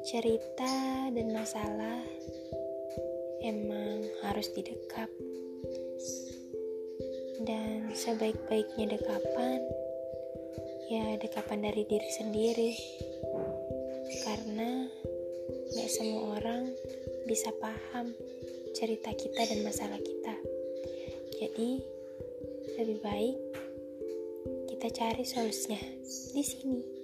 Cerita dan masalah emang harus didekap. Dan sebaik-baiknya dekapan, ya dekapan dari diri sendiri. Karena gak semua orang bisa paham cerita kita dan masalah kita. Jadi, lebih baik kita cari solusinya di sini.